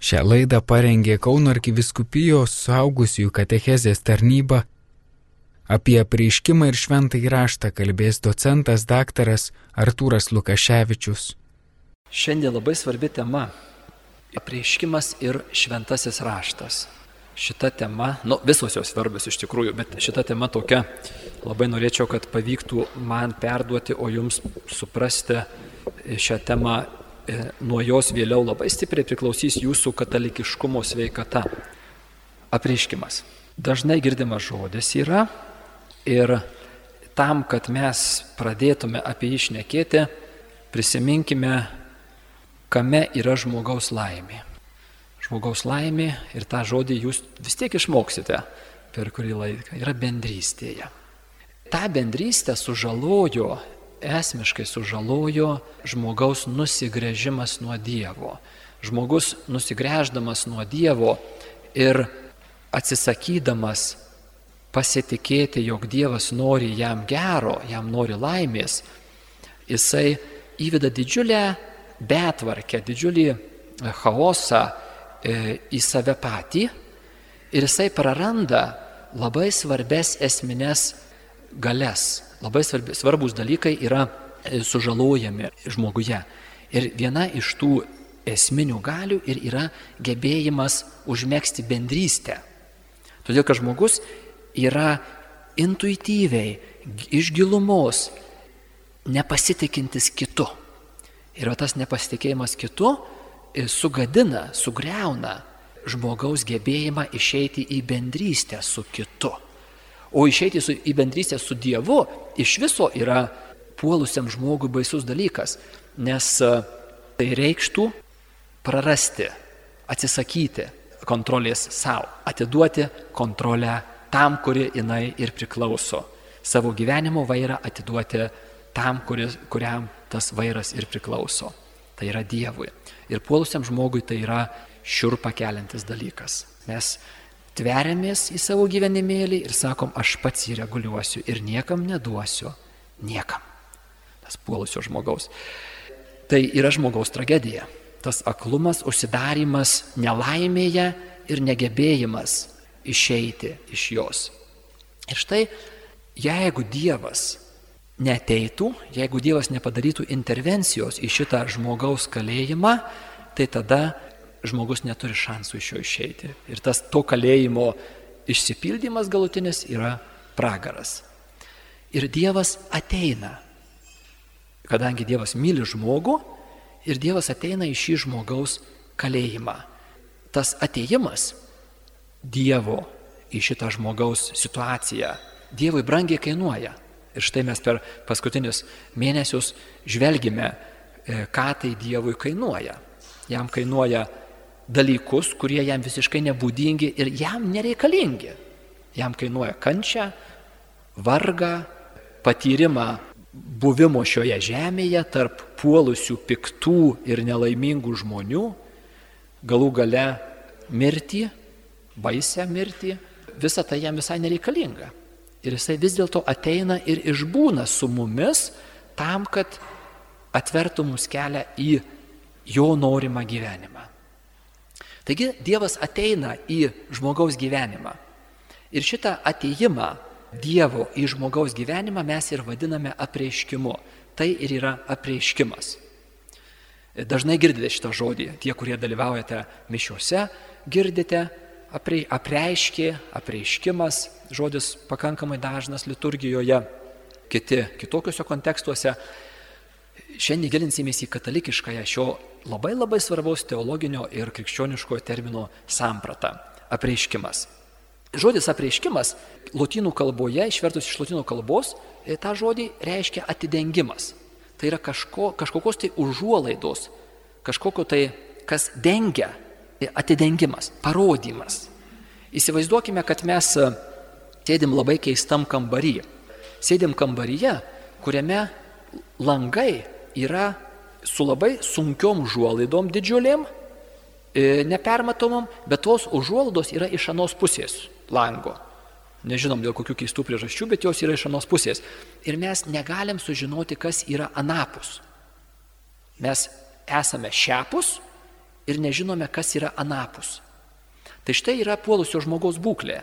Šią laidą parengė Kauno arkiviskupijos suaugusiųjų katechezės tarnyba. Apie prieiškimą ir šventą įraštą kalbės docentas daktaras Artūras Lukaševičius. Šiandien labai svarbi tema - prieiškimas ir šventasis raštas. Šita tema, nu visos jos svarbios iš tikrųjų, bet šita tema tokia, labai norėčiau, kad pavyktų man perduoti, o jums suprasti šią temą E, nuo jos vėliau labai stipriai priklausys jūsų katalikiškumo sveikata. Apreiškimas. Dažnai girdimas žodis yra ir tam, kad mes pradėtume apie jį šnekėti, prisiminkime, kame yra žmogaus laimė. Žmogaus laimė ir tą žodį jūs vis tiek išmoksite per kurį laiką, yra bendrystėje. Ta bendrystė sužalojo esmiškai sužalojo žmogaus nusigrėžimas nuo Dievo. Žmogus nusigrėždamas nuo Dievo ir atsisakydamas pasitikėti, jog Dievas nori jam gero, jam nori laimės, jisai įveda didžiulę betvarkę, didžiulį chaosą e, į save patį ir jisai praranda labai svarbes esminės galės, labai svarbi, svarbus dalykai yra e, sužalojami žmoguje. Ir viena iš tų esminių galių ir yra gebėjimas užmėgsti bendrystę. Todėl, kad žmogus yra intuityviai, iš gilumos, nepasitikintis kitu. Ir tas nepasitikėjimas kitu e, sugadina, sugriauna žmogaus gebėjimą išeiti į bendrystę su kitu. O išeiti su, į bendrystę su Dievu iš viso yra puolusiam žmogui baisus dalykas, nes e, tai reikštų prarasti, atsisakyti kontrolės savo, atiduoti kontrolę tam, kuri jinai ir priklauso. Savo gyvenimo vairą atiduoti tam, kuris, kuriam tas vairas ir priklauso. Tai yra Dievui. Ir puolusiam žmogui tai yra šiurpa keliantis dalykas. Mes tveriamės į savo gyvenimėlį ir sakom, aš pats jį reguliuosiu ir niekam neduosiu. Niekam. Tas puolusio žmogaus. Tai yra žmogaus tragedija. Tas aklumas, užsidarimas nelaimėje ir negebėjimas išeiti iš jos. Ir štai, jeigu Dievas neteitų, jeigu Dievas nepadarytų intervencijos į šitą žmogaus kalėjimą, tai tada žmogus neturi šansų iš jo išeiti. Ir tas to kalėjimo išsipildymas galutinis yra pragaras. Ir Dievas ateina. Kadangi Dievas myli žmogų ir Dievas ateina į šį žmogaus kalėjimą. Tas ateimas Dievo į šitą žmogaus situaciją Dievui brangiai kainuoja. Ir štai mes per paskutinius mėnesius žvelgime, e, ką tai Dievui kainuoja. Jam kainuoja dalykus, kurie jam visiškai nebūdingi ir jam nereikalingi. Jam kainuoja kančią, vargą, patyrimą buvimo šioje žemėje tarp puolusių piktų ir nelaimingų žmonių, galų gale mirtį, baisę mirtį, visa tai jam visai nereikalinga. Ir jisai vis dėlto ateina ir išbūna su mumis tam, kad atvertų mus kelią į jo norimą gyvenimą. Taigi Dievas ateina į žmogaus gyvenimą. Ir šitą ateimą Dievo į žmogaus gyvenimą mes ir vadiname apreiškimu. Tai ir yra apreiškimas. Dažnai girdite šitą žodį, tie, kurie dalyvaujate mišiuose, girdite aprei, apreiškė, apreiškimas, žodis pakankamai dažnas liturgijoje, kiti kitokiuose kontekstuose. Šiandien gilinsimės į katalikiškąją šio labai labai svarbaus teologinio ir krikščioniškojo termino sampratą - apreiškimas. Žodis apreiškimas lotynų kalboje, išvertus iš lotynų kalbos, e, tą žodį reiškia atidengimas. Tai yra kažko, kažkokios tai užuolaidos, kažkokio tai, kas dengia, e, atidengimas, parodimas. Įsivaizduokime, kad mes e, sėdim labai keistam kambaryje. Sėdim kambaryje, kuriame langai yra su labai sunkiom užuolaidom didžiulėm, e, nepermatomom, bet tos užuolaidos yra iš anos pusės lango. Nežinom dėl kokių keistų priežasčių, bet jos yra iš anos pusės. Ir mes negalim sužinoti, kas yra anapus. Mes esame šiapus ir nežinome, kas yra anapus. Tai štai yra puolusio žmogaus būklė.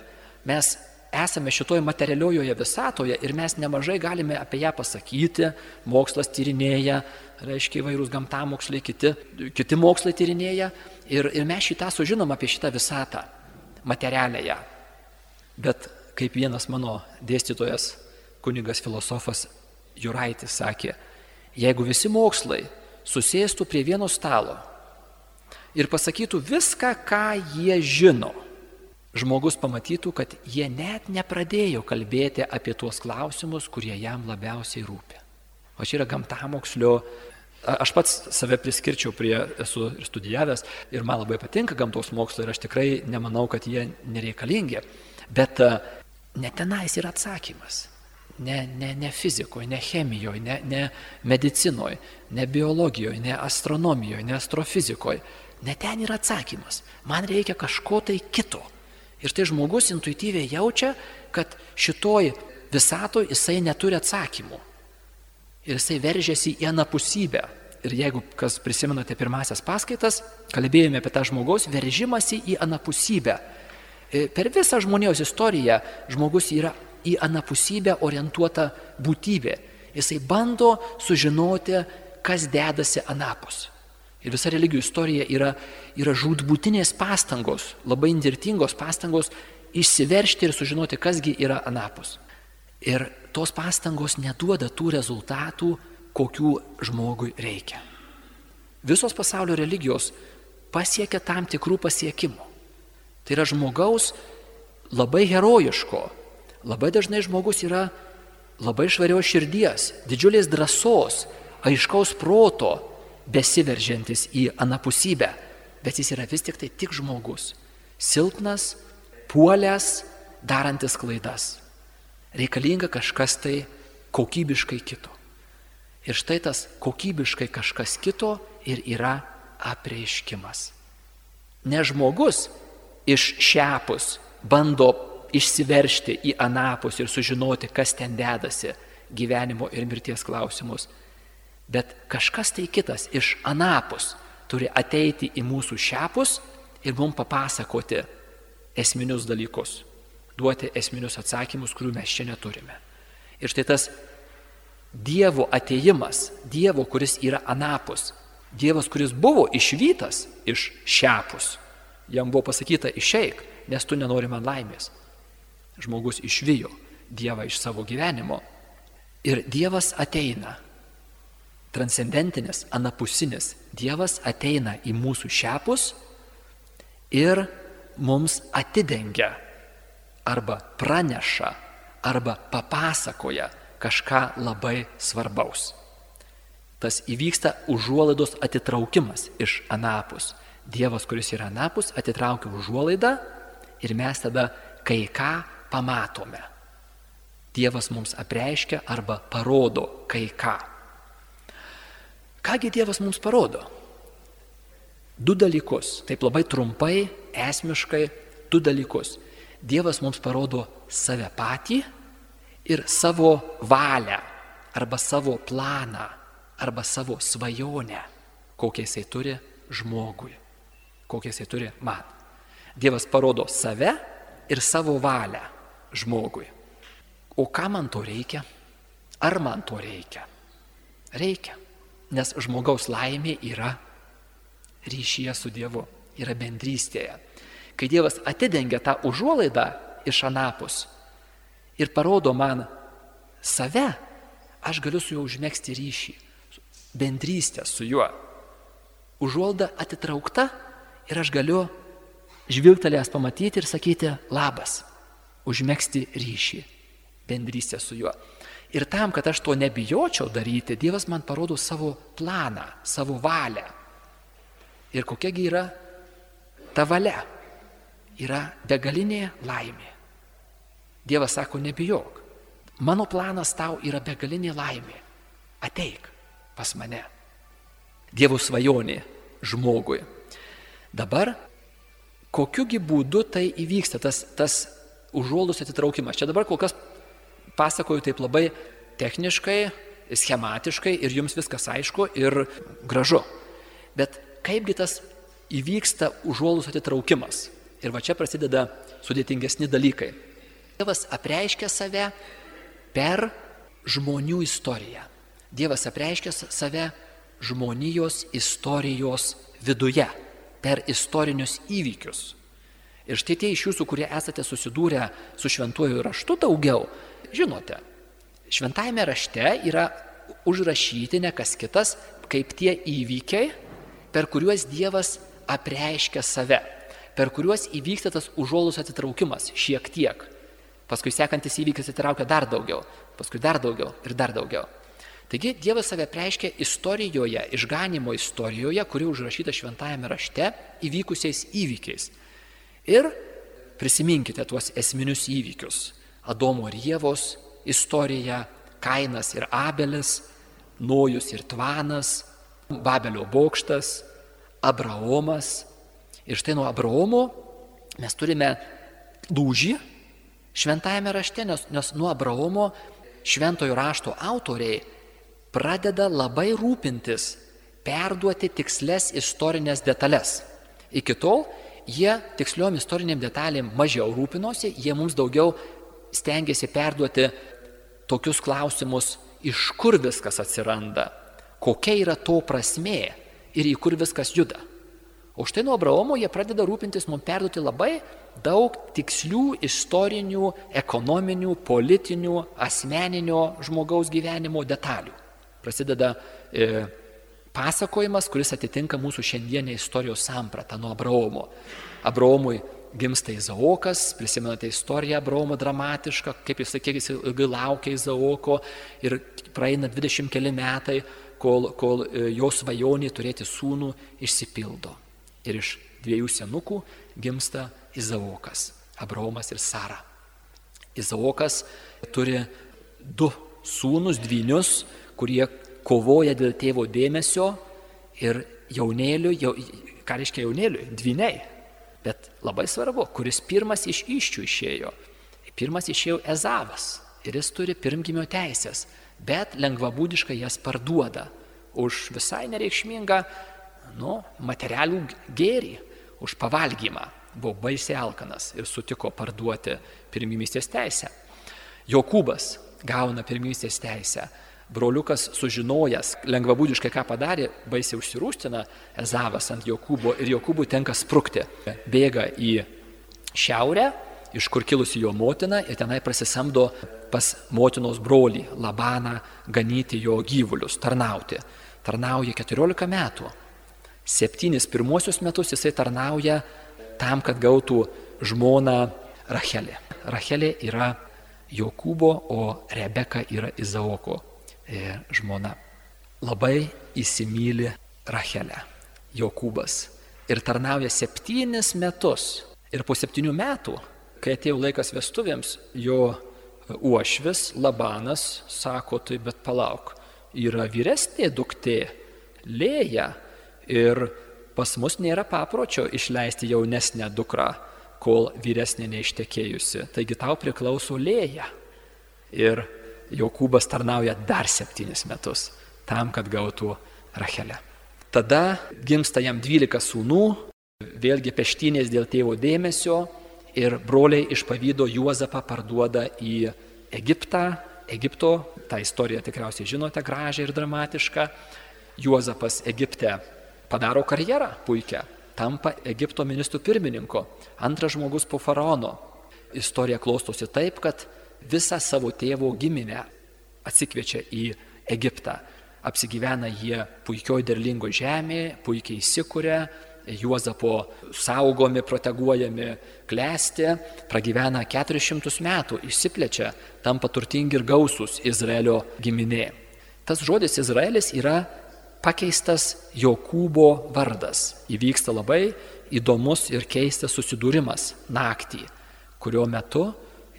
Mes esame šitoje materialiojoje visatoje ir mes nemažai galime apie ją pasakyti, mokslas tyrinėja, reiškia įvairūs gamtamoksliai, kiti, kiti mokslai tyrinėja ir, ir mes šitą sužinom apie šitą visatą, materialėje. Bet kaip vienas mano dėstytojas, kunigas filosofas Juraitis sakė, jeigu visi mokslai susėstų prie vieno stalo ir pasakytų viską, ką jie žino, žmogus pamatytų, kad jie net nepradėjo kalbėti apie tuos klausimus, kurie jam labiausiai rūpi. O čia yra gamtamokslio. Aš pats save priskirčiau prie, esu ir studijavęs ir man labai patinka gamtos mokslo ir aš tikrai nemanau, kad jie nereikalingi. Bet ne tenais yra atsakymas. Ne, ne, ne fizikoje, ne chemijoje, ne, ne medicinoje, ne biologijoje, ne astronomijoje, ne astrofizikoje. Ne ten yra atsakymas. Man reikia kažko tai kito. Ir tai žmogus intuityviai jaučia, kad šitoj visatoj jisai neturi atsakymų. Ir jisai veržiasi į anapusybę. Ir jeigu kas prisimenate pirmasias paskaitas, kalbėjome apie tą žmogaus veržimąsi į anapusybę. E, per visą žmonijos istoriją žmogus yra į anapusybę orientuota būtybė. Jisai bando sužinoti, kas dedasi anapus. Ir visa religijų istorija yra, yra žudbūtinės pastangos, labai indirtingos pastangos išsiveršti ir sužinoti, kasgi yra anapus. Ir tos pastangos neduoda tų rezultatų, kokių žmogui reikia. Visos pasaulio religijos pasiekia tam tikrų pasiekimų. Tai yra žmogaus labai herojiško, labai dažnai žmogus yra labai švarios širdies, didžiulės drąsos, aiškaus proto, besiveržiantis į anapusybę, bet jis yra vis tik tai tik žmogus. Silpnas, puolęs, darantis klaidas. Reikalinga kažkas tai kokybiškai kito. Ir štai tas kokybiškai kažkas kito ir yra apreiškimas. Ne žmogus iš šiapus bando išsiveršti į anapus ir sužinoti, kas ten dedasi gyvenimo ir mirties klausimus, Bet kažkas tai kitas iš anapus turi ateiti į mūsų šiapus ir mums papasakoti esminius dalykus, duoti esminius atsakymus, kurių mes čia neturime. Ir štai tas Dievo ateimas, Dievo, kuris yra anapus, Dievas, kuris buvo išvytas iš šiapus, jam buvo pasakyta išeik, nes tu nenori man laimės. Žmogus išvijo Dievą iš savo gyvenimo. Ir Dievas ateina transcendentinis, anapusinis Dievas ateina į mūsų šiapus ir mums atidengia arba praneša arba papasakoja kažką labai svarbaus. Tas įvyksta užuolaidos atitraukimas iš anapus. Dievas, kuris yra anapus, atitraukia užuolaidą ir mes tada kai ką pamatome. Dievas mums apreiškia arba parodo kai ką. Kągi Dievas mums parodo? Du dalykus, taip labai trumpai, esmiškai, du dalykus. Dievas mums parodo save patį ir savo valią, arba savo planą, arba savo svajonę, kokią jisai turi žmogui, kokią jisai turi man. Dievas parodo save ir savo valią žmogui. O ką man to reikia? Ar man to reikia? Reikia. Nes žmogaus laimė yra ryšyje su Dievu, yra bendrystėje. Kai Dievas atidengia tą užuolaidą iš anapus ir parodo man save, aš galiu su juo užmėgsti ryšį, bendrystę su juo. Užuolda atitraukta ir aš galiu žvilgtelės pamatyti ir sakyti labas, užmėgsti ryšį, bendrystę su juo. Ir tam, kad aš to nebijočiau daryti, Dievas man parodo savo planą, savo valią. Ir kokiagi yra ta valia? Yra begalinė laimė. Dievas sako, nebijok. Mano planas tau yra begalinė laimė. Ateik pas mane. Dievo svajonė žmogui. Dabar, kokiugi būdu tai įvyksta, tas, tas užuolus atitraukimas. Čia dabar kol kas pasakoju taip labai techniškai, schematiškai ir jums viskas aišku ir gražu. Bet kaipgi tas įvyksta užuolus atitraukimas. Ir va čia prasideda sudėtingesni dalykai. Dievas apreiškia save per žmonių istoriją. Dievas apreiškia save žmonijos istorijos viduje, per istorinius įvykius. Ir štai tie iš jūsų, kurie esate susidūrę su šventuoju raštu daugiau, žinote, šventajame rašte yra užrašyti ne kas kitas, kaip tie įvykiai, per kuriuos Dievas apreiškia save, per kuriuos įvyksta tas užuolus atitraukimas šiek tiek. Paskui sekantis įvykis atitraukia dar daugiau, paskui dar daugiau ir dar daugiau. Taigi Dievas save preiškia istorijoje, išganimo istorijoje, kuri užrašyta šventajame rašte įvykusiais įvykiais. Ir prisiminkite tuos esminius įvykius. Adomo ir Jėvos istorija, Kainas ir Abelis, Nojus ir Tvanas, Babelio bokštas, Abraomas. Ir štai nuo Abraomo mes turime lūžį šventajame rašte, nes, nes nuo Abraomo šventojo rašto autoriai pradeda labai rūpintis, perduoti tiksles istorinės detalės. Iki tol jie tiksliom istoriniam detalėm mažiau rūpinosi, jie mums daugiau stengiasi perduoti tokius klausimus, iš kur viskas atsiranda, kokia yra to prasmė ir į kur viskas juda. O štai nuo Abraomo jie pradeda rūpintis mums perduoti labai daug tikslių istorinių, ekonominių, politinių, asmeninio žmogaus gyvenimo detalių. Prasideda e, pasakojimas, kuris atitinka mūsų šiandienę istorijos sampratą nuo Abraomo. Abraomui gimsta Izaokas, prisimenate istoriją Abraomo dramatišką, kaip jis sakė, jis ilgai laukia Izaoko ir praeina 20 keli metai, kol, kol e, jo svajonė turėti sūnų išsipildo. Ir iš dviejų senukų gimsta Izaokas, Abraomas ir Sara. Izaokas turi du sūnus, dvynius, kurie kovoja dėl tėvo dėmesio ir jaunėlių, jau, ką reiškia jaunėlių, dviniai. Bet labai svarbu, kuris pirmas iš iščių išėjo. Pirmas išėjo Ezavas ir jis turi pirmgimio teisės, bet lengvabūdiškai jas parduoda už visai nereikšmingą nu, materialų gėrį, už pavalgymą. Buvo baisiai alkanas ir sutiko parduoti pirmimystės teisę. Jokūbas gauna pirmimystės teisę broliukas sužinojęs lengvabūdiškai, ką padarė, baisiai užsirūstina Ezavas ant Jokūbo ir Jokūbui tenka sprukti. Bėga į šiaurę, iš kur kilusi jo motina ir tenai prasisamdo pas motinos brolį Labaną ganyti jo gyvulius, tarnauti. Tarnauja 14 metų. Septynis pirmuosius metus jisai tarnauja tam, kad gautų žmoną Rachelė. Rachelė yra Jokūbo, o Rebeka yra Izaoko žmona. Labai įsimylė Rachelę, Jokūbas. Ir tarnauja septynis metus. Ir po septynių metų, kai atėjo laikas vestuvėms, jo uošvis Labanas sako, tai bet palauk, yra vyresnė duktė, lėja. Ir pas mus nėra papročio išleisti jaunesnę dukrą, kol vyresnė neištekėjusi. Taigi tau priklauso lėja. Ir Jokūbas tarnauja dar septynis metus tam, kad gautų Rachelę. Tada gimsta jam dvylika sūnų, vėlgi peštynės dėl tėvo dėmesio ir broliai iš pavydo Juozapą parduoda į Egiptą. Egipto, tą istoriją tikriausiai žinote, gražią ir dramatišką. Juozapas Egipte padaro karjerą puikią, tampa Egipto ministrų pirmininko, antras žmogus po faraono. Istorija klostosi taip, kad visą savo tėvo giminę atsikviečia į Egiptą. Apsigyvena jie puikioj derlingo žemėje, puikiai įsikūrė, Juozapo saugomi, proteguojami, klesti, pragyvena 400 metų, išsiplečia, tampa turtingi ir gausus Izraelio giminė. Tas žodis Izraelis yra pakeistas Jokūbo vardas. Įvyksta labai įdomus ir keistas susidūrimas naktį, kurio metu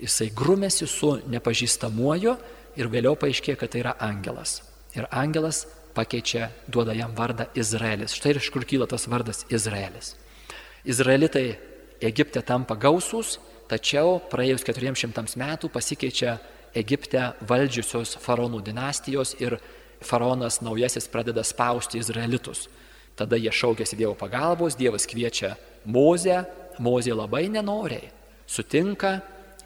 jisai grumėsi su nepažįstamuoju ir vėliau paaiškėjo, kad tai yra angelas. Ir angelas pakeičia, duoda jam vardą Izraelis. Štai ir iš kur kyla tas vardas Izraelis. Izraelitai Egipte tampa gausūs, tačiau praėjus 400 metų pasikeičia Egipte valdžiusios faraonų dinastijos ir faraonas naujasis pradeda spausti izraelitus. Tada jie šaukėsi Dievo pagalbos, Dievas kviečia Mozę, Mozė labai nenoriai sutinka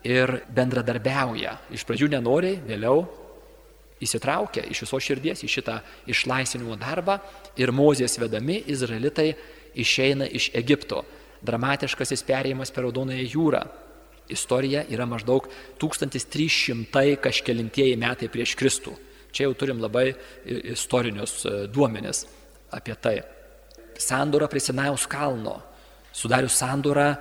ir bendradarbiauja. Iš pradžių nenoriai, vėliau įsitraukia iš viso širdies į šitą išlaisvinimo darbą ir Mozės vedami izraelitai išeina iš Egipto. Dramatiškasis perėjimas per Raudonąją jūrą. Istorija yra maždaug 1300 kažkelintieji metai prieš Kristų. Čia jau turim labai istorinius e, duomenis apie tai. Sandora prie Sinajaus kalno. Sudarius sandorą,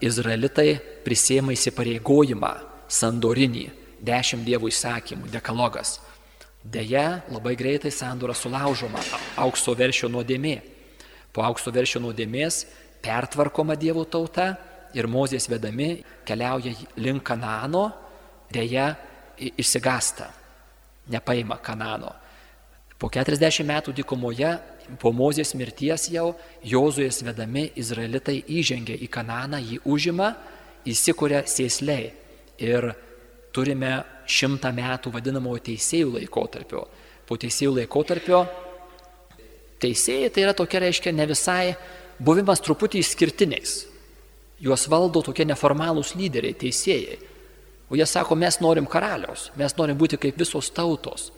izraelitai prisėmė įsipareigojimą sandorinį, dešimt dievų įsakymų, dekalogas. Deja, labai greitai sandora sulaužoma aukso veršio nuodėmė. Po aukso veršio nuodėmės pertvarkoma dievų tauta ir mozės vedami keliauja link Kanano, dėja išsigasta, nepaima Kanano. Po 40 metų dykumoje, po mozės mirties jau, Jozuės vedami izraelitai įžengia į Kananą, jį užima, įsikuria sėsliai ir turime šimtą metų vadinamojo teisėjų laikotarpio. Po teisėjų laikotarpio teisėjai tai yra tokia reiškia ne visai buvimas truputį išskirtiniais. Juos valdo tokie neformalūs lyderiai, teisėjai. O jie sako, mes norim karaliaus, mes norim būti kaip visos tautos.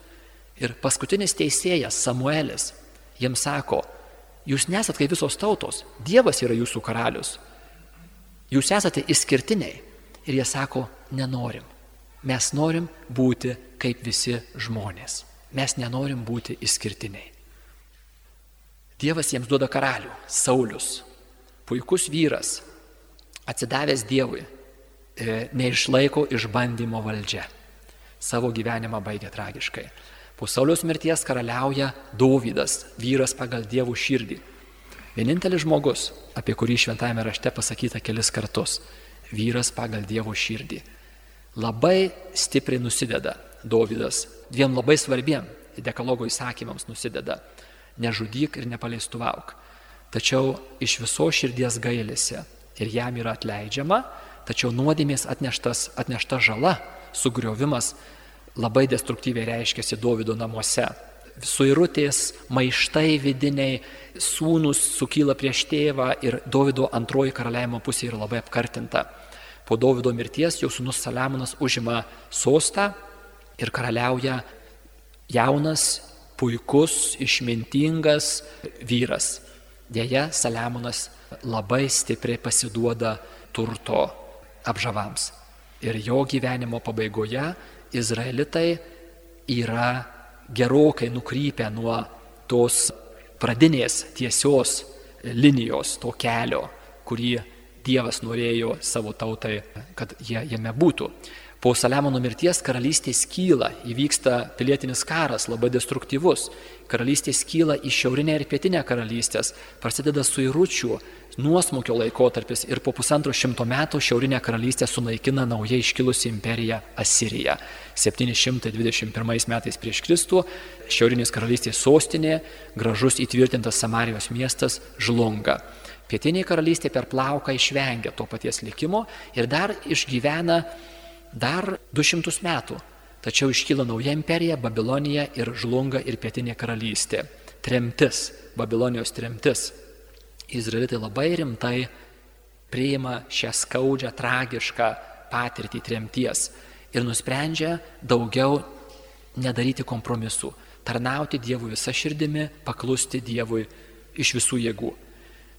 Ir paskutinis teisėjas Samuelis jiems sako, jūs nesat kaip visos tautos, Dievas yra jūsų karalius. Jūs esate išskirtiniai. Ir jie sako, nenorim. Mes norim būti kaip visi žmonės. Mes nenorim būti išskirtiniai. Dievas jiems duoda karalių - Saulis. Puikus vyras, atsidavęs Dievui, e, neišlaiko išbandymo valdžia. Savo gyvenimą baigia tragiškai. Po Sauliaus mirties karaliauja Dovydas, vyras pagal dievų širdį. Vienintelis žmogus, apie kurį šventame rašte pasakyta kelis kartus - vyras pagal dievo širdį labai stipriai nusideda Dovydas. Dviem labai svarbiem dekalogo įsakymams nusideda - nežudyk ir nepaleistuvauk. Tačiau iš viso širdies gailėsi ir jam yra atleidžiama, tačiau nuodėmės atneštas, atnešta žala, sugriovimas labai destruktyviai reiškiasi Dovido namuose. Suirutės, maištai vidiniai, sūnus sukyla prieš tėvą ir Dovido antroji karaliavimo pusė yra labai apkartinta. Po Davido mirties jau sunus Saliamonas užima sostą ir karaliauja jaunas, puikus, išmintingas vyras. Deja, Saliamonas labai stipriai pasiduoda turto apžavams. Ir jo gyvenimo pabaigoje izraelitai yra gerokai nukrypę nuo tos pradinės tiesios linijos, to kelio, kurį Dievas norėjo savo tautai, kad jie jame būtų. Po Saliamono mirties karalystė skyla, įvyksta pilietinis karas, labai destruktyvus. Karalystė skyla į šiaurinę ir pietinę karalystės, prasideda suiručių nuosmukio laikotarpis ir po pusantro šimto metų šiaurinę karalystę sunaikina nauja iškilusi imperija Asirija. 721 metais prieš Kristų šiaurinės karalystės sostinė, gražus įtvirtintas Samarijos miestas žlunga. Pietinė karalystė per plauką išvengia to paties likimo ir dar išgyvena dar 200 metų. Tačiau iškyla nauja imperija - Babilonija ir žlunga ir pietinė karalystė. Tremtis, Babilonijos tremtis. Izraelitai labai rimtai priima šią skaudžią, tragišką patirtį tremties ir nusprendžia daugiau nedaryti kompromisų, tarnauti Dievui visą širdimi, paklusti Dievui iš visų jėgų.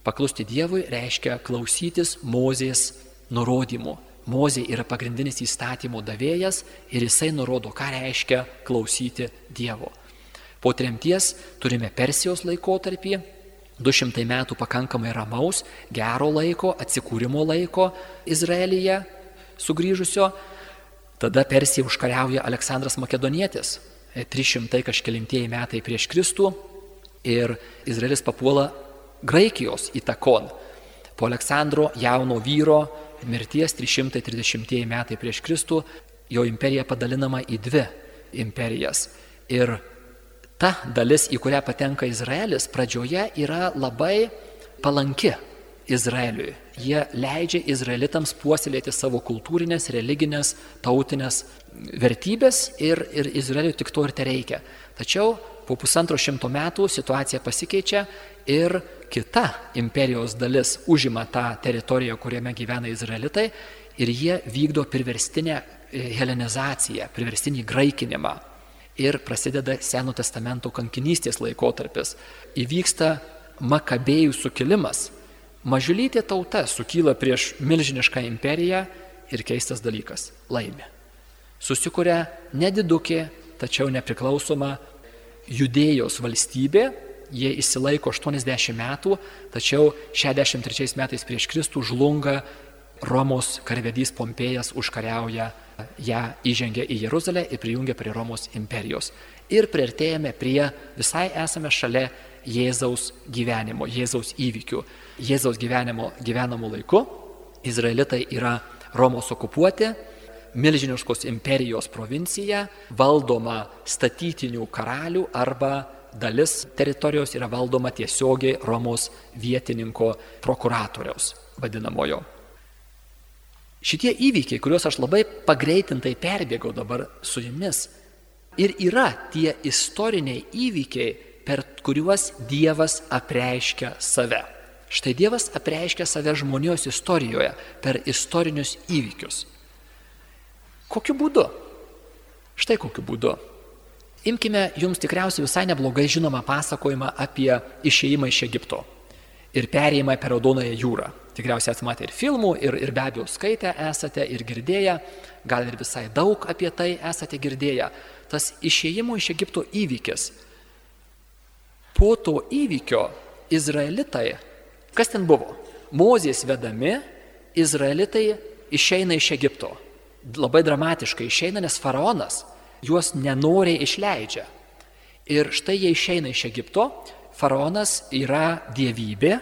Paklusti Dievui reiškia klausytis Mozės nurodymų. Mozė yra pagrindinis įstatymų davėjas ir jisai nurodo, ką reiškia klausyti Dievo. Po tremties turime Persijos laikotarpį, 200 metų pakankamai ramaus, gero laiko, atsikūrimo laiko Izraelyje sugrįžusio. Tada Persija užkariauja Aleksandras Makedonietis, 300 kažkelintieji metai prieš Kristų ir Izraelis papuola Graikijos įtakon. Po Aleksandro jauno vyro mirties 330 metai prieš Kristų jo imperija padalinama į dvi imperijas. Ir ta dalis, į kurią patenka Izraelis, pradžioje yra labai palanki Izraeliui. Jie leidžia izraelitams puoselėti savo kultūrinės, religinės, tautinės vertybės ir, ir Izraeliui tik to ir te reikia. Tačiau po pusantro šimto metų situacija pasikeičia ir kita imperijos dalis užima tą teritoriją, kuriame gyvena izraelitai ir jie vykdo priverstinę e, helenizaciją, priverstinį graikinimą. Ir prasideda Seno testamento kankinystės laikotarpis. Įvyksta makabėjų sukilimas. Mažulytė tauta sukyla prieš milžinišką imperiją ir keistas dalykas - laimė. Susikuria nedidukė, tačiau nepriklausoma judėjos valstybė, jie įsilaiko 80 metų, tačiau 63 metais prieš Kristų žlunga Romos karvedys Pompėjas užkariauja ją įžengia į Jeruzalę ir prijungia prie Romos imperijos. Ir priartėjame prie, visai esame šalia Jėzaus gyvenimo, Jėzaus įvykių. Jėzaus gyvenimo gyvenamų laiku Izraelitai yra Romos okupuoti, milžiniškos imperijos provincija, valdoma statytinių karalių arba dalis teritorijos yra valdoma tiesiogiai Romos vietininko prokuratoriaus vadinamojo. Šitie įvykiai, kuriuos aš labai pagreitintai perbėgau dabar su jumis, ir yra tie istoriniai įvykiai, per kuriuos Dievas apreiškia save. Štai Dievas apreiškia save žmonijos istorijoje per istorinius įvykius. Kokiu būdu? Štai kokiu būdu. Imkime jums tikriausiai visai neblogai žinomą pasakojimą apie išėjimą iš Egipto ir perėjimą per Raudonąją jūrą. Tikriausiai esate matę ir filmų, ir, ir be abejo skaitę esate, ir girdėję, gal ir visai daug apie tai esate girdėję. Tas išėjimo iš Egipto įvykis. Po to įvykio Izraelitai, kas ten buvo? Mozės vedami, Izraelitai išeina iš Egipto labai dramatiškai išeina, nes faraonas juos nenoriai išleidžia. Ir štai jie išeina iš Egipto, faraonas yra dievybė,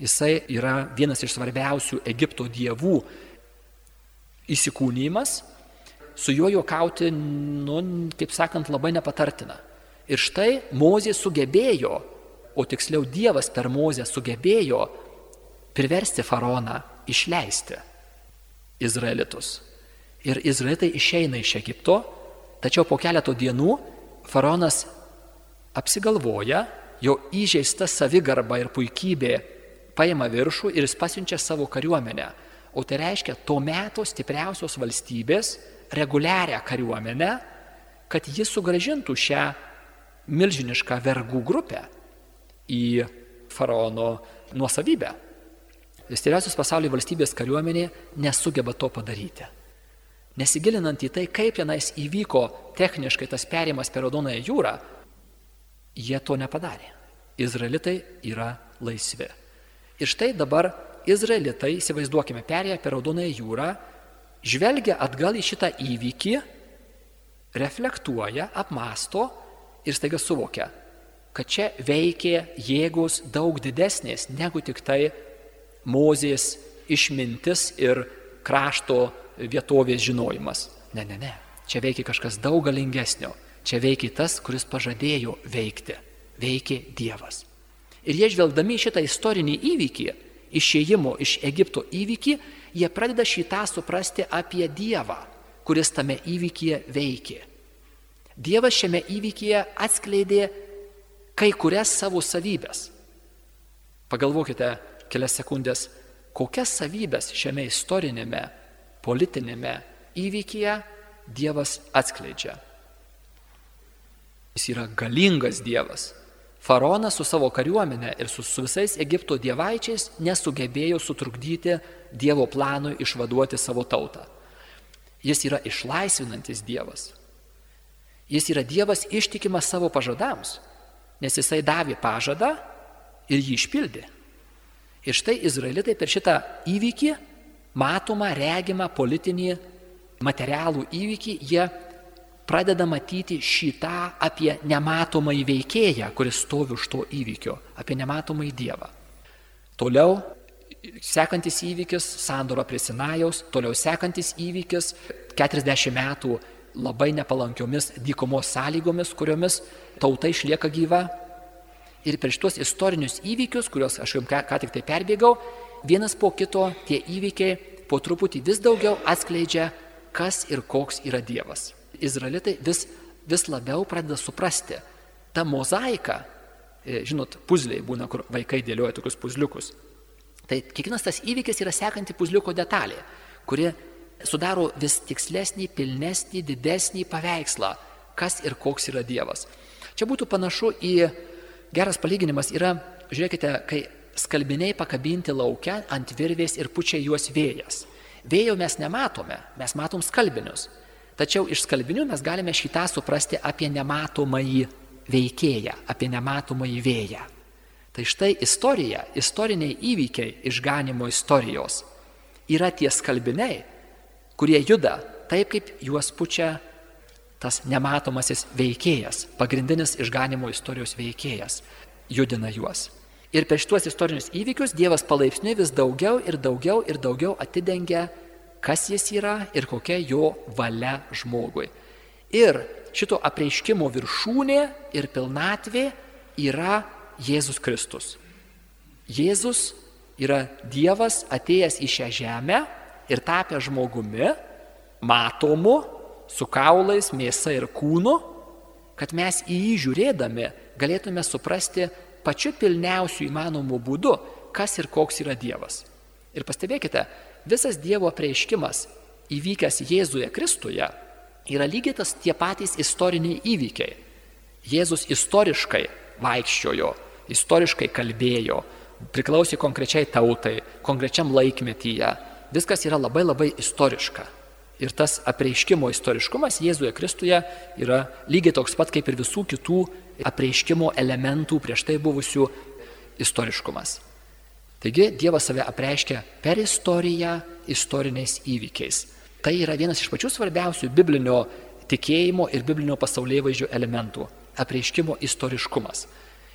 jisai yra vienas iš svarbiausių Egipto dievų įsikūnymas, su juo juokauti, nu, kaip sakant, labai nepatartina. Ir štai Mozė sugebėjo, o tiksliau Dievas per Mozę sugebėjo priversti faraoną išleisti Izraelitus ir izraelitai išeina iš Egipto, tačiau po keleto dienų faraonas apsigalvoja, jo įžeista savigarba ir puikybė paima viršų ir jis pasiunčia savo kariuomenę. O tai reiškia to meto stipriausios valstybės reguliarią kariuomenę, kad jis sugražintų šią milžinišką vergų grupę į faraono nuosavybę. Stipriausios pasaulio valstybės kariuomenė nesugeba to padaryti nesigilinant į tai, kaip tenais įvyko techniškai tas perimas per Raudonąją jūrą, jie to nepadarė. Izraelitai yra laisvi. Ir štai dabar Izraelitai, įsivaizduokime, perėję per Raudonąją jūrą, žvelgia atgal į šitą įvykį, reflektuoja, apmasto ir staiga suvokia, kad čia veikė jėgos daug didesnės negu tik tai Mozės išmintis ir krašto vietovės žinojimas. Ne, ne, ne. Čia veikia kažkas daug galingesnio. Čia veikia tas, kuris pažadėjo veikti. Veikia Dievas. Ir jie žvelgdami šitą istorinį įvykį, išėjimo iš Egipto įvykį, jie pradeda šitą suprasti apie Dievą, kuris tame įvykyje veikė. Dievas šiame įvykyje atskleidė kai kurias savo savybės. Pagalvokite kelias sekundės, kokias savybės šiame istorinėme politinėme įvykyje Dievas atskleidžia. Jis yra galingas Dievas. Faraonas su savo kariuomenė ir su, su visais Egipto dievaičiais nesugebėjo sutrukdyti Dievo planui išvaduoti savo tautą. Jis yra išlaisvinantis Dievas. Jis yra Dievas ištikimas savo pažadams, nes jisai davė pažadą ir jį išpildė. Ir štai izraelitai per šitą įvykį matomą, regimą politinį, materialų įvykį, jie pradeda matyti šitą apie nematomą įveikėją, kuris stovi už to įvykio, apie nematomą Dievą. Toliau sekantis įvykis - sandoro prie Sinajaus, toliau sekantis įvykis - 40 metų labai nepalankiomis dykumos sąlygomis, kuriomis tauta išlieka gyva. Ir per šitos istorinius įvykius, kuriuos aš jums ką, ką tik tai perbėgau, vienas po kito tie įvykiai po truputį vis daugiau atskleidžia, kas ir koks yra Dievas. Izraelitai vis, vis labiau pradeda suprasti ta mozaika, e, žinot, puzliai būna, kur vaikai dėlioja tokius puzliukus. Tai kiekvienas tas įvykis yra sekanti puzliuko detalė, kuri sudaro vis tikslesnį, pilnesnį, didesnį paveikslą, kas ir koks yra Dievas. Čia būtų panašu į, geras palyginimas yra, žiūrėkite, kai skalbiniai pakabinti laukia ant virvės ir pučia juos vėjas. Vėjo mes nematome, mes matom skalbinius. Tačiau iš skalbinių mes galime šitą suprasti apie nematomąjį veikėją, apie nematomąjį vėją. Tai štai istorija, istoriniai įvykiai išganimo istorijos yra tie skalbiniai, kurie juda taip, kaip juos pučia tas nematomasis veikėjas, pagrindinis išganimo istorijos veikėjas, judina juos. Ir per šituos istorinius įvykius Dievas palaipsniui vis daugiau ir daugiau ir daugiau atidengia, kas jis yra ir kokia jo valia žmogui. Ir šito apreiškimo viršūnė ir pilnatvė yra Jėzus Kristus. Jėzus yra Dievas atėjęs į šią žemę ir tapęs žmogumi, matomu, su kaulais, mėsa ir kūnu, kad mes į jį žiūrėdami galėtume suprasti pačiu pilniausiu įmanomu būdu, kas ir koks yra Dievas. Ir pastebėkite, visas Dievo prieiškimas įvykęs Jėzuje Kristuje yra lygiai tas tie patys istoriniai įvykiai. Jėzus istoriškai vaikščiojo, istoriškai kalbėjo, priklausė konkrečiai tautai, konkrečiam laikmetyje. Viskas yra labai labai istoriška. Ir tas apreiškimo istoriškumas Jėzuje Kristuje yra lygiai toks pat kaip ir visų kitų apreiškimo elementų prieš tai buvusių istoriškumas. Taigi Dievas save apreiškia per istoriją istoriniais įvykiais. Tai yra vienas iš pačių svarbiausių biblinio tikėjimo ir biblinio pasaulyje vaizdžio elementų - apreiškimo istoriškumas.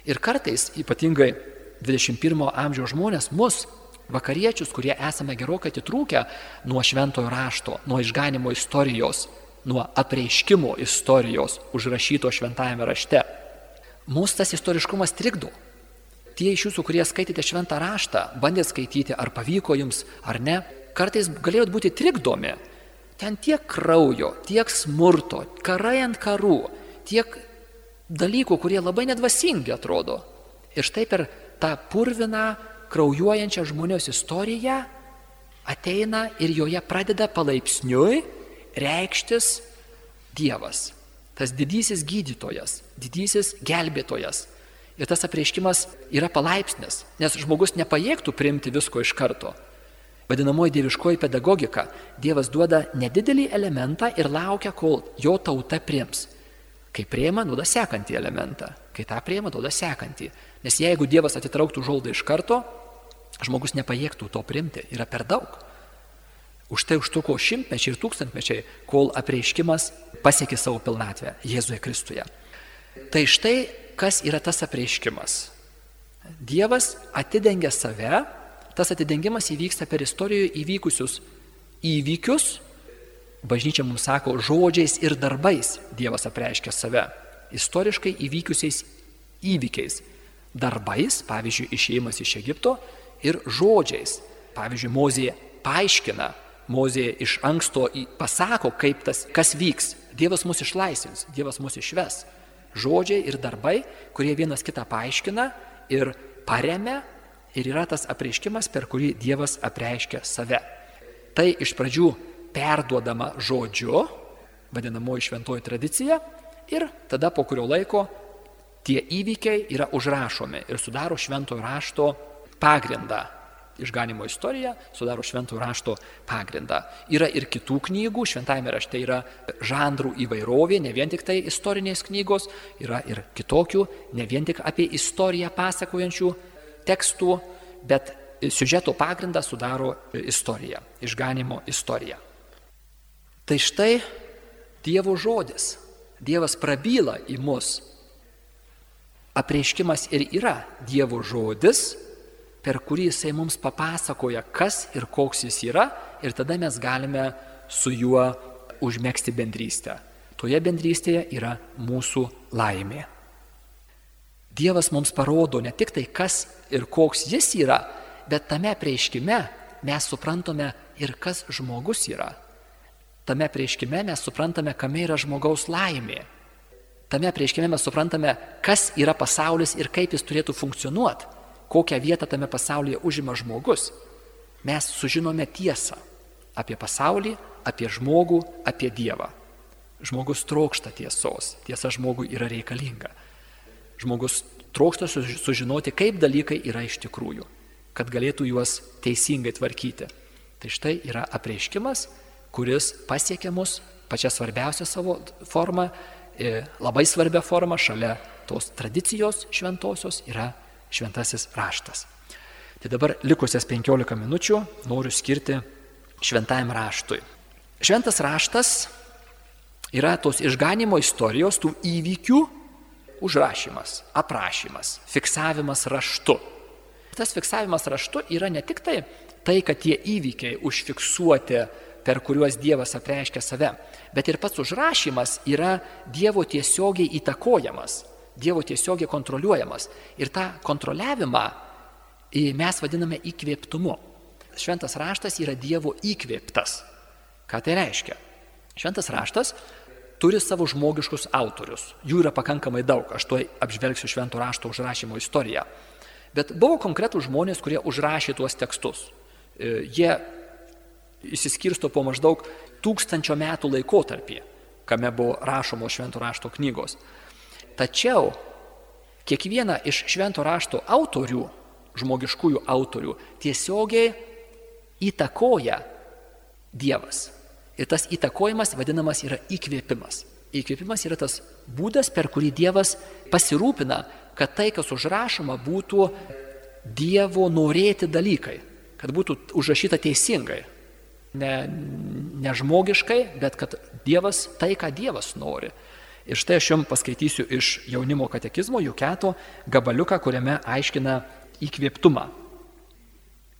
Ir kartais, ypatingai 21 amžiaus žmonės, mus, vakariečius, kurie esame gerokai atitrūkę nuo šventojo rašto, nuo išganimo istorijos, nuo apreiškimo istorijos užrašyto šventajame rašte, mūsų tas istoriškumas trikdo. Tie iš jūsų, kurie skaitėte šventą raštą, bandėte skaityti, ar pavyko jums ar ne, kartais galėjot būti trikdomi. Ten tiek kraujo, tiek smurto, karai ant karų, tiek dalykų, kurie labai nedvasingi atrodo. Ir štai per tą purviną, kraujuojančią žmonijos istoriją ateina ir joje pradeda palaipsniui reikštis Dievas tas didysis gydytojas, didysis gelbėtojas. Ir tas apreiškimas yra palaipsnis, nes žmogus nepajėgtų priimti visko iš karto. Vadinamoji dieviškoji pedagogika. Dievas duoda nedidelį elementą ir laukia, kol jo tauta priims. Kai prieima, duoda sekantį elementą. Kai tą prieima, duoda sekantį. Nes jeigu Dievas atitrauktų žoldą iš karto, žmogus nepajėgtų to priimti. Yra per daug. Už tai užtruko šimtmečiai ir tūkstantmečiai, kol apreiškimas pasiekė savo pilnatvę Jėzuje Kristuje. Tai štai kas yra tas apreiškimas. Dievas atidengia save, tas atidengimas įvyksta per istorijoje įvykusius įvykius, bažnyčia mums sako, žodžiais ir darbais Dievas apreiškia save. Istoriškai įvykusiais įvykiais. Darbais, pavyzdžiui, išėjimas iš Egipto ir žodžiais. Pavyzdžiui, Mozė paaiškina Mozė iš anksto pasako, kaip tas, kas vyks. Dievas mus išlaisvins, Dievas mus išves. Žodžiai ir darbai, kurie vienas kitą paaiškina ir paremia ir yra tas apreiškimas, per kurį Dievas apreiškia save. Tai iš pradžių perduodama žodžiu, vadinamoji šventoji tradicija, ir tada po kurio laiko tie įvykiai yra užrašomi ir sudaro šventojo rašto pagrindą išganimo istorija sudaro šventų rašto pagrindą. Yra ir kitų knygų, šventajame rašte yra žanrų įvairovė, ne vien tik tai istorinės knygos, yra ir kitokių, ne vien tik apie istoriją pasakojančių tekstų, bet siužeto pagrindą sudaro istorija, išganimo istorija. Tai štai Dievo žodis, Dievas prabyla į mus. Apreiškimas ir yra Dievo žodis, per kurį jisai mums papasakoja, kas ir koks jis yra, ir tada mes galime su juo užmėgsti bendrystę. Toje bendrystėje yra mūsų laimė. Dievas mums parodo ne tik tai, kas ir koks jis yra, bet tame prieiškime mes suprantame ir kas žmogus yra. Tame prieiškime mes suprantame, kame yra žmogaus laimė. Tame prieškime mes suprantame, kas yra pasaulis ir kaip jis turėtų funkcionuoti, kokią vietą tame pasaulyje užima žmogus. Mes sužinome tiesą apie pasaulį, apie žmogų, apie Dievą. Žmogus trokšta tiesos, tiesa žmogui yra reikalinga. Žmogus trokšta sužinoti, kaip dalykai yra iš tikrųjų, kad galėtų juos teisingai tvarkyti. Tai štai yra apreiškimas, kuris pasiekia mus pačią svarbiausią savo formą, e, labai svarbią formą šalia tos tradicijos šventosios yra šventasis raštas. Tai dabar likusias 15 minučių noriu skirti šventajam raštui. Šventas raštas yra tos išganimo istorijos, tų įvykių užrašymas, aprašymas, fiksavimas raštu. Tas fiksavimas raštu yra ne tik tai, tai kad tie įvykiai užfiksuoti, per kuriuos Dievas apreiškia save, bet ir pats užrašymas yra Dievo tiesiogiai įtakojamas, Dievo tiesiogiai kontroliuojamas. Ir tą kontroliavimą mes vadiname įkvėptumu. Šventas raštas yra Dievo įkvėptas. Ką tai reiškia? Šventas raštas turi savo žmogiškus autorius. Jų yra pakankamai daug, aš tuoj apžvelgsiu švento rašto užrašymo istoriją. Bet buvo konkretų žmonės, kurie užrašė tuos tekstus. E, jie įsiskirsto po maždaug tūkstančio metų laikotarpį, kame buvo rašomos švento rašto knygos. Tačiau kiekvieną iš švento rašto autorių, žmogiškųjų autorių, tiesiogiai įtakoja Dievas. Ir tas įtakojimas vadinamas yra įkvėpimas. Įkvėpimas yra tas būdas, per kurį Dievas pasirūpina, kad tai, kas užrašoma, būtų Dievo norėti dalykai, kad būtų užrašyta teisingai. Ne, ne žmogiškai, bet kad Dievas tai, ką Dievas nori. Ir štai aš jums paskaitysiu iš jaunimo katekizmo Juketo gabaliuką, kuriame aiškina įkvėptumą.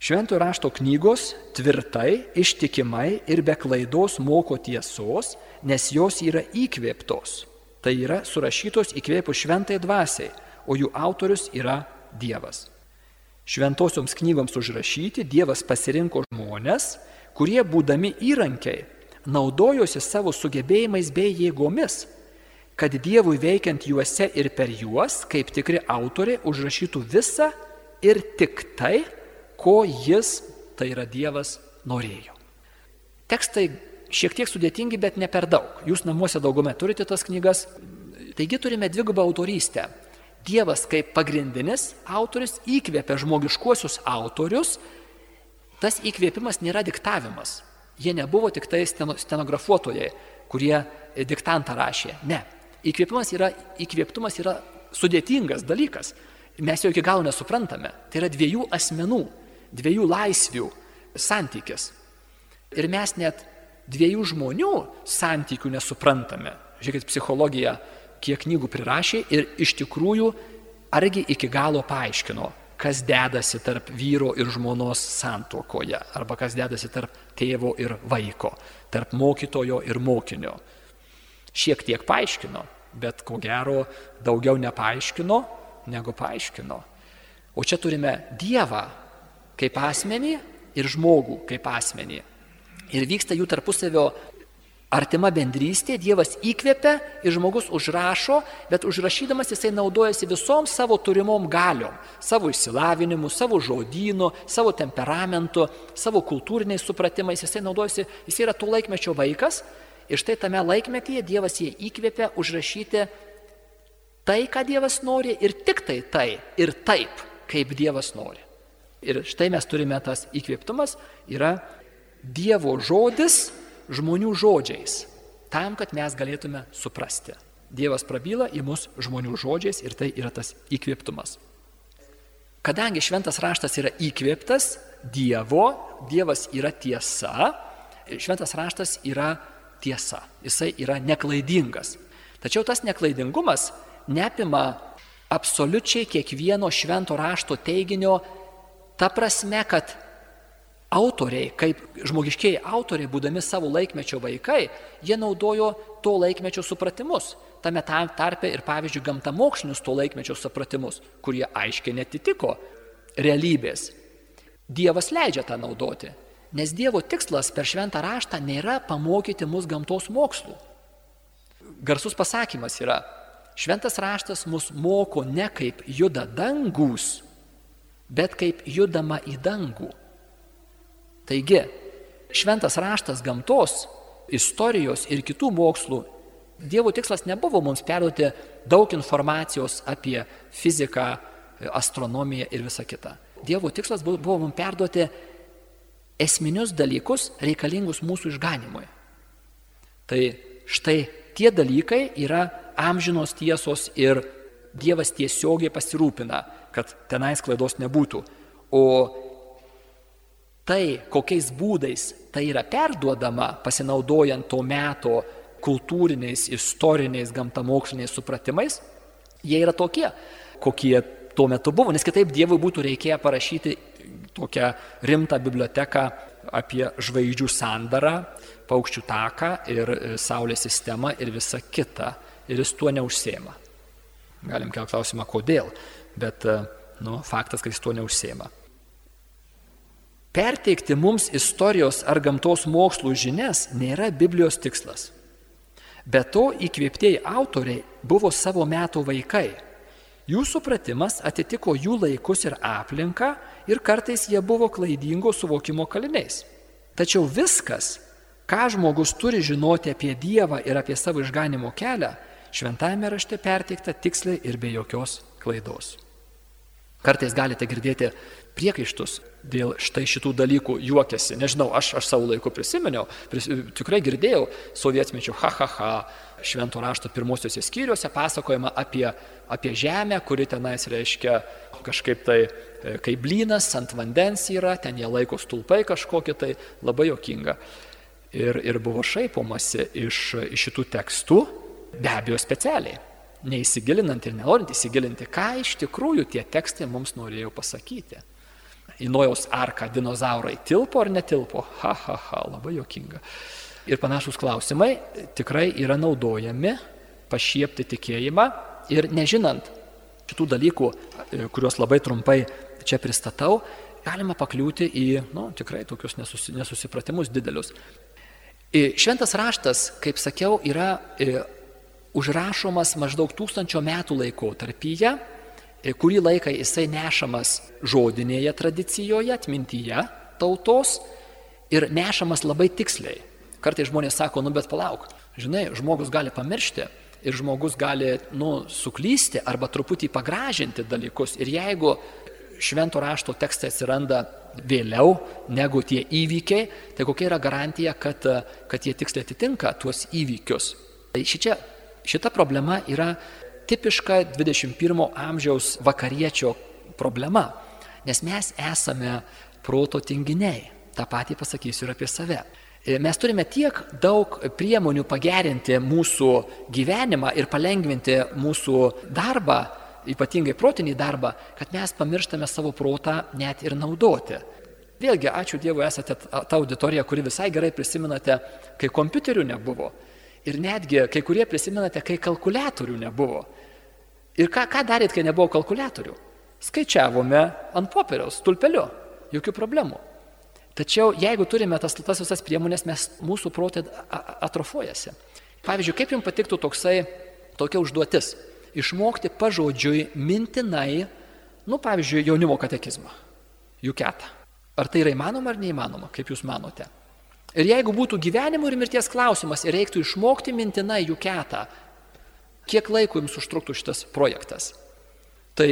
Šventojo rašto knygos tvirtai, ištikimai ir be klaidos moko tiesos, nes jos yra įkvėptos. Tai yra surašytos įkvėpus šventai dvasiai, o jų autorius yra Dievas. Šventosioms knygoms užrašyti Dievas pasirinko žmonės, kurie būdami įrankiai naudojosi savo sugebėjimais bei jėgomis, kad Dievui veikiant juose ir per juos, kaip tikri autoriai, užrašytų visą ir tik tai, ko jis, tai yra Dievas, norėjo. Tekstai šiek tiek sudėtingi, bet ne per daug. Jūs namuose daugume turite tas knygas. Taigi turime dvigubą autorystę. Dievas kaip pagrindinis autoris įkvėpia žmogiškuosius autorius. Tas įkvėpimas nėra diktavimas. Jie nebuvo tik tai stenografuotojai, kurie diktantą rašė. Ne. Įkvėpimas yra, įkvėptumas yra sudėtingas dalykas. Mes jo iki galo nesuprantame. Tai yra dviejų asmenų dviejų laisvių santykis. Ir mes net dviejų žmonių santykių nesuprantame. Žiūrėkit, psichologija kiek knygų prirašė ir iš tikrųjų argi iki galo paaiškino, kas dedasi tarp vyro ir žmonos santokoje, arba kas dedasi tarp tėvo ir vaiko, tarp mokytojo ir mokinio. Šiek tiek paaiškino, bet ko gero daugiau nepaaiškino, negu paaiškino. O čia turime Dievą, kaip asmenį ir žmogų kaip asmenį. Ir vyksta jų tarpusavio artima bendrystė, Dievas įkvepia ir žmogus užrašo, bet užrašydamas jisai naudojasi visom savo turimom galiom - savo išsilavinimu, savo žodynu, savo temperamentu, savo kultūriniais supratimais, jisai naudojasi, jisai yra to laikmečio vaikas ir štai tame laikmetyje Dievas jį įkvepia užrašyti tai, ką Dievas nori ir tik tai tai ir taip, kaip Dievas nori. Ir štai mes turime tas įkvėptumas, yra Dievo žodis žmonių žodžiais, tam, kad mes galėtume suprasti. Dievas prabyla į mus žmonių žodžiais ir tai yra tas įkvėptumas. Kadangi šventas raštas yra įkvėptas Dievo, Dievas yra tiesa, šventas raštas yra tiesa, jisai yra neklaidingas. Tačiau tas neklaidingumas neapima absoliučiai kiekvieno švento rašto teiginio Ta prasme, kad autoriai, kaip žmogiškiai autoriai, būdami savo laikmečio vaikai, jie naudojo to laikmečio supratimus. Tame tarpe ir, pavyzdžiui, gamtamokslinius to laikmečio supratimus, kurie aiškiai netitiko realybės. Dievas leidžia tą naudoti, nes Dievo tikslas per šventą raštą nėra pamokyti mus gamtos mokslų. Garsus pasakymas yra, šventas raštas mus moko ne kaip juda dangus, bet kaip judama į dangų. Taigi, šventas raštas gamtos, istorijos ir kitų mokslų Dievo tikslas nebuvo mums perduoti daug informacijos apie fiziką, astronomiją ir visą kitą. Dievo tikslas buvo mums perduoti esminius dalykus reikalingus mūsų išganimui. Tai štai tie dalykai yra amžinos tiesos ir Dievas tiesiogiai pasirūpina, kad tenais klaidos nebūtų. O tai, kokiais būdais tai yra perduodama, pasinaudojant to meto kultūriniais, istoriniais, gamtamoksliniais supratimais, jie yra tokie, kokie tuo metu buvo, nes kitaip Dievui būtų reikėję parašyti tokią rimtą biblioteką apie žvaigždžių sandarą, paukščių taką ir e, Saulės sistemą ir visą kitą. Ir jis tuo neužsėma. Galim kelti klausimą, kodėl, bet e, nu, faktas, kad jis tuo neužsėma. Perteikti mums istorijos ar gamtos mokslų žinias nėra Biblijos tikslas. Be to įkvėptieji autoriai buvo savo metų vaikai. Jų supratimas atitiko jų laikus ir aplinką ir kartais jie buvo klaidingo suvokimo kaliniais. Tačiau viskas, ką žmogus turi žinoti apie Dievą ir apie savo išganimo kelią, šventajame rašte perteikta tiksliai ir be jokios klaidos. Kartais galite girdėti priekaištus dėl štai šitų dalykų juokiasi. Nežinau, aš, aš savo laiku prisiminiau, pris, tikrai girdėjau sovietmečių, ha, ha, ha, švento rašto pirmosiuose skyriuose pasakojama apie, apie žemę, kuri tenais reiškia kažkaip tai e, kaip blynas ant vandens yra, ten jie laiko stulpai kažkokie tai, labai jokinga. Ir, ir buvo šaipomasi iš, iš šitų tekstų, be abejo specialiai neįsigilinant ir nenorint įsigilinti, ką iš tikrųjų tie tekstai mums norėjo pasakyti į Nojaus arką dinozaurai tilpo ar netilpo? Ha, ha, ha, labai jokinga. Ir panašus klausimai tikrai yra naudojami pašiepti tikėjimą ir nežinant šitų dalykų, e, kuriuos labai trumpai čia pristatau, galima pakliūti į, nu, tikrai tokius nesusi, nesusipratimus didelius. E, šventas raštas, kaip sakiau, yra e, užrašomas maždaug tūkstančio metų laikotarpyje E, kurį laiką jisai nešamas žodinėje tradicijoje, atmintyje tautos ir nešamas labai tiksliai. Kartai žmonės sako, nu bet palauk, žinai, žmogus gali pamiršti ir žmogus gali, nu, suklysti arba truputį pagražinti dalykus. Ir jeigu švento rašto tekstai atsiranda vėliau negu tie įvykiai, tai kokia yra garantija, kad, kad jie tiksliai atitinka tuos įvykius. Tai šičia, šita problema yra tipiška 21 amžiaus vakariečio problema, nes mes esame proto tinginiai. Ta patį pasakysiu ir apie save. E, mes turime tiek daug priemonių pagerinti mūsų gyvenimą ir palengvinti mūsų darbą, ypatingai protinį darbą, kad mes pamirštame savo protą net ir naudoti. Vėlgi, ačiū Dievui, esate ta auditorija, kuri visai gerai prisimenate, kai kompiuterių nebuvo. Ir netgi kai kurie prisimenate, kai kalkulatorių nebuvo. Ir ką, ką darėt, kai nebuvo kalkulatorių? Skaičiavome ant popieriaus, tulpeliu, jokių problemų. Tačiau jeigu turime tas, tas visas priemonės, mes, mūsų protai atrofuojasi. Pavyzdžiui, kaip jums patiktų toksai, tokia užduotis? Išmokti pažodžiui mintinai, nu, pavyzdžiui, jaunimo katekizmą, jų ketą. Ar tai yra įmanoma ar neįmanoma, kaip jūs manote? Ir jeigu būtų gyvenimo ir mirties klausimas ir reiktų išmokti mintinai jų ketą, kiek laiko jums užtruktų šitas projektas? Tai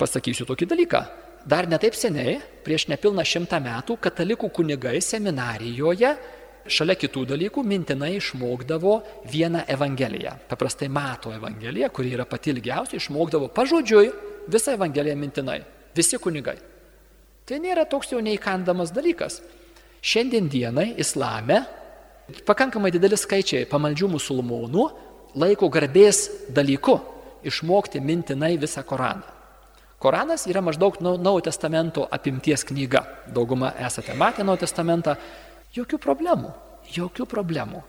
pasakysiu tokį dalyką. Dar netaip seniai, prieš nepilną šimtą metų, katalikų kunigai seminarijoje šalia kitų dalykų mintinai išmokdavo vieną evangeliją. Paprastai mato evangeliją, kuri yra pati ilgiausia, išmokdavo pažodžiui visą evangeliją mintinai. Visi kunigai. Tai nėra toks jau neįkandamas dalykas. Šiandien dienai islame pakankamai didelis skaičiai pamaldžių musulmonų laiko garbės dalyku išmokti mintinai visą Koraną. Koranas yra maždaug Naujo testamento apimties knyga. Dauguma esate matę Naujo testamentą. Jokių problemų. Jokių problemų.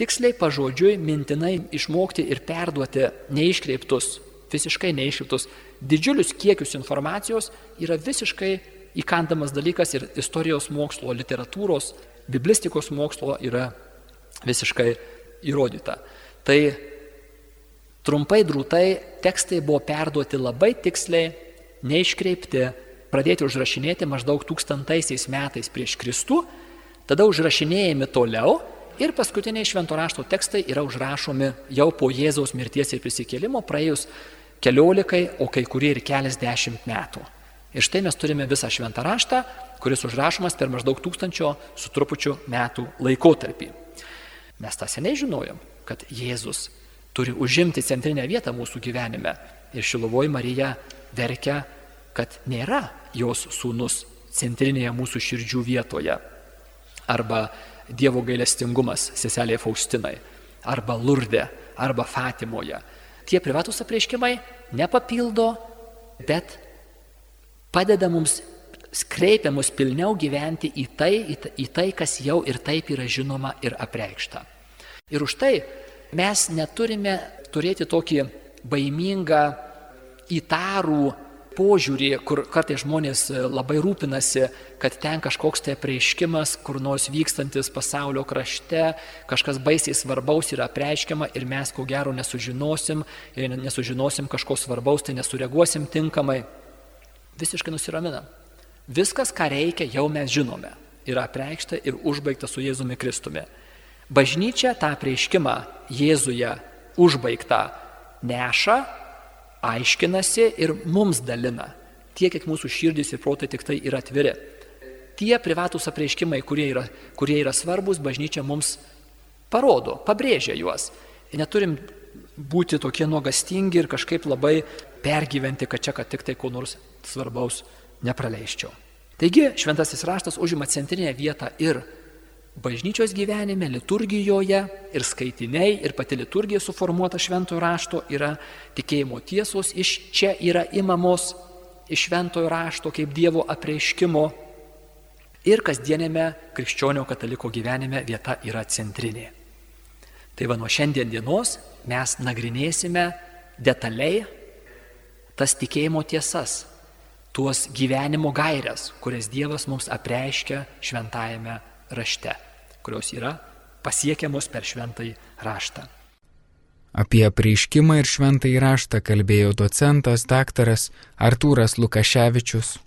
Tiksliai pažodžiui mintinai išmokti ir perduoti neiškreiptus, visiškai neiškreiptus, didžiulius kiekius informacijos yra visiškai įkandamas dalykas ir istorijos mokslo, literatūros, biblistikos mokslo yra visiškai įrodyta. Tai Trumpai drūtai tekstai buvo perduoti labai tiksliai, neiškreipti, pradėti užrašinėti maždaug tūkstantaisiais metais prieš Kristų, tada užrašinėjami toliau ir paskutiniai švento rašto tekstai yra užrašomi jau po Jėzaus mirties ir prisikėlimo praėjus keliolikai, o kai kurie ir keliasdešimt metų. Ir štai mes turime visą šventą raštą, kuris užrašomas per maždaug tūkstančio su trupučiu metų laikotarpį. Mes tą seniai žinojom, kad Jėzus turi užimti centrinę vietą mūsų gyvenime. Ir Šilovoji Marija verkia, kad nėra jos sūnus centrinėje mūsų širdžių vietoje. Arba Dievo gailestingumas seselėje Faustinai. Arba Lurdė. Arba Fatimoje. Tie privatus apreiškimai nepapildo, bet padeda mums, skreipia mus pilniau gyventi į tai, į tai, kas jau ir taip yra žinoma ir apreikšta. Ir už tai mes neturime turėti tokį baimingą, įtarų požiūrį, kur kartais žmonės labai rūpinasi, kad ten kažkoks tai prieiškimas, kur nors vykstantis pasaulio krašte, kažkas baisiai svarbaus yra prieiškiama ir mes ko gero nesužinosim, ir nesužinosim kažko svarbaus, tai nesureaguosim tinkamai visiškai nusiraminam. Viskas, ką reikia, jau mes žinome. Yra apreikšta ir užbaigta su Jėzumi Kristumi. Bažnyčia tą prieiškimą Jėzuje užbaigtą neša, aiškinasi ir mums dalina. Tiek, kiek mūsų širdys ir protai tik tai yra atviri. Tie privatus apreiškimai, kurie yra, kurie yra svarbus, bažnyčia mums parodo, pabrėžia juos. Ir neturim būti tokie nuogastingi ir kažkaip labai pergyventi, kad čia, kad tik tai ko nors svarbaus nepraleisčiau. Taigi šventasis raštas užima centrinę vietą ir bažnyčios gyvenime, liturgijoje, ir skaitiniai, ir pati liturgija suformuota šventojo rašto yra tikėjimo tiesos, iš čia yra imamos iš šventojo rašto kaip Dievo apreiškimo. Ir kasdienėme krikščionio kataliko gyvenime vieta yra centrinė. Tai va nuo šiandien dienos mes nagrinėsime detaliai tas tikėjimo tiesas, tuos gyvenimo gairias, kurias Dievas mums apreiškia šventajame rašte, kurios yra pasiekiamos per šventąjį raštą. Apie prieiškimą ir šventąjį raštą kalbėjo docentas daktaras Artūras Lukaševičius.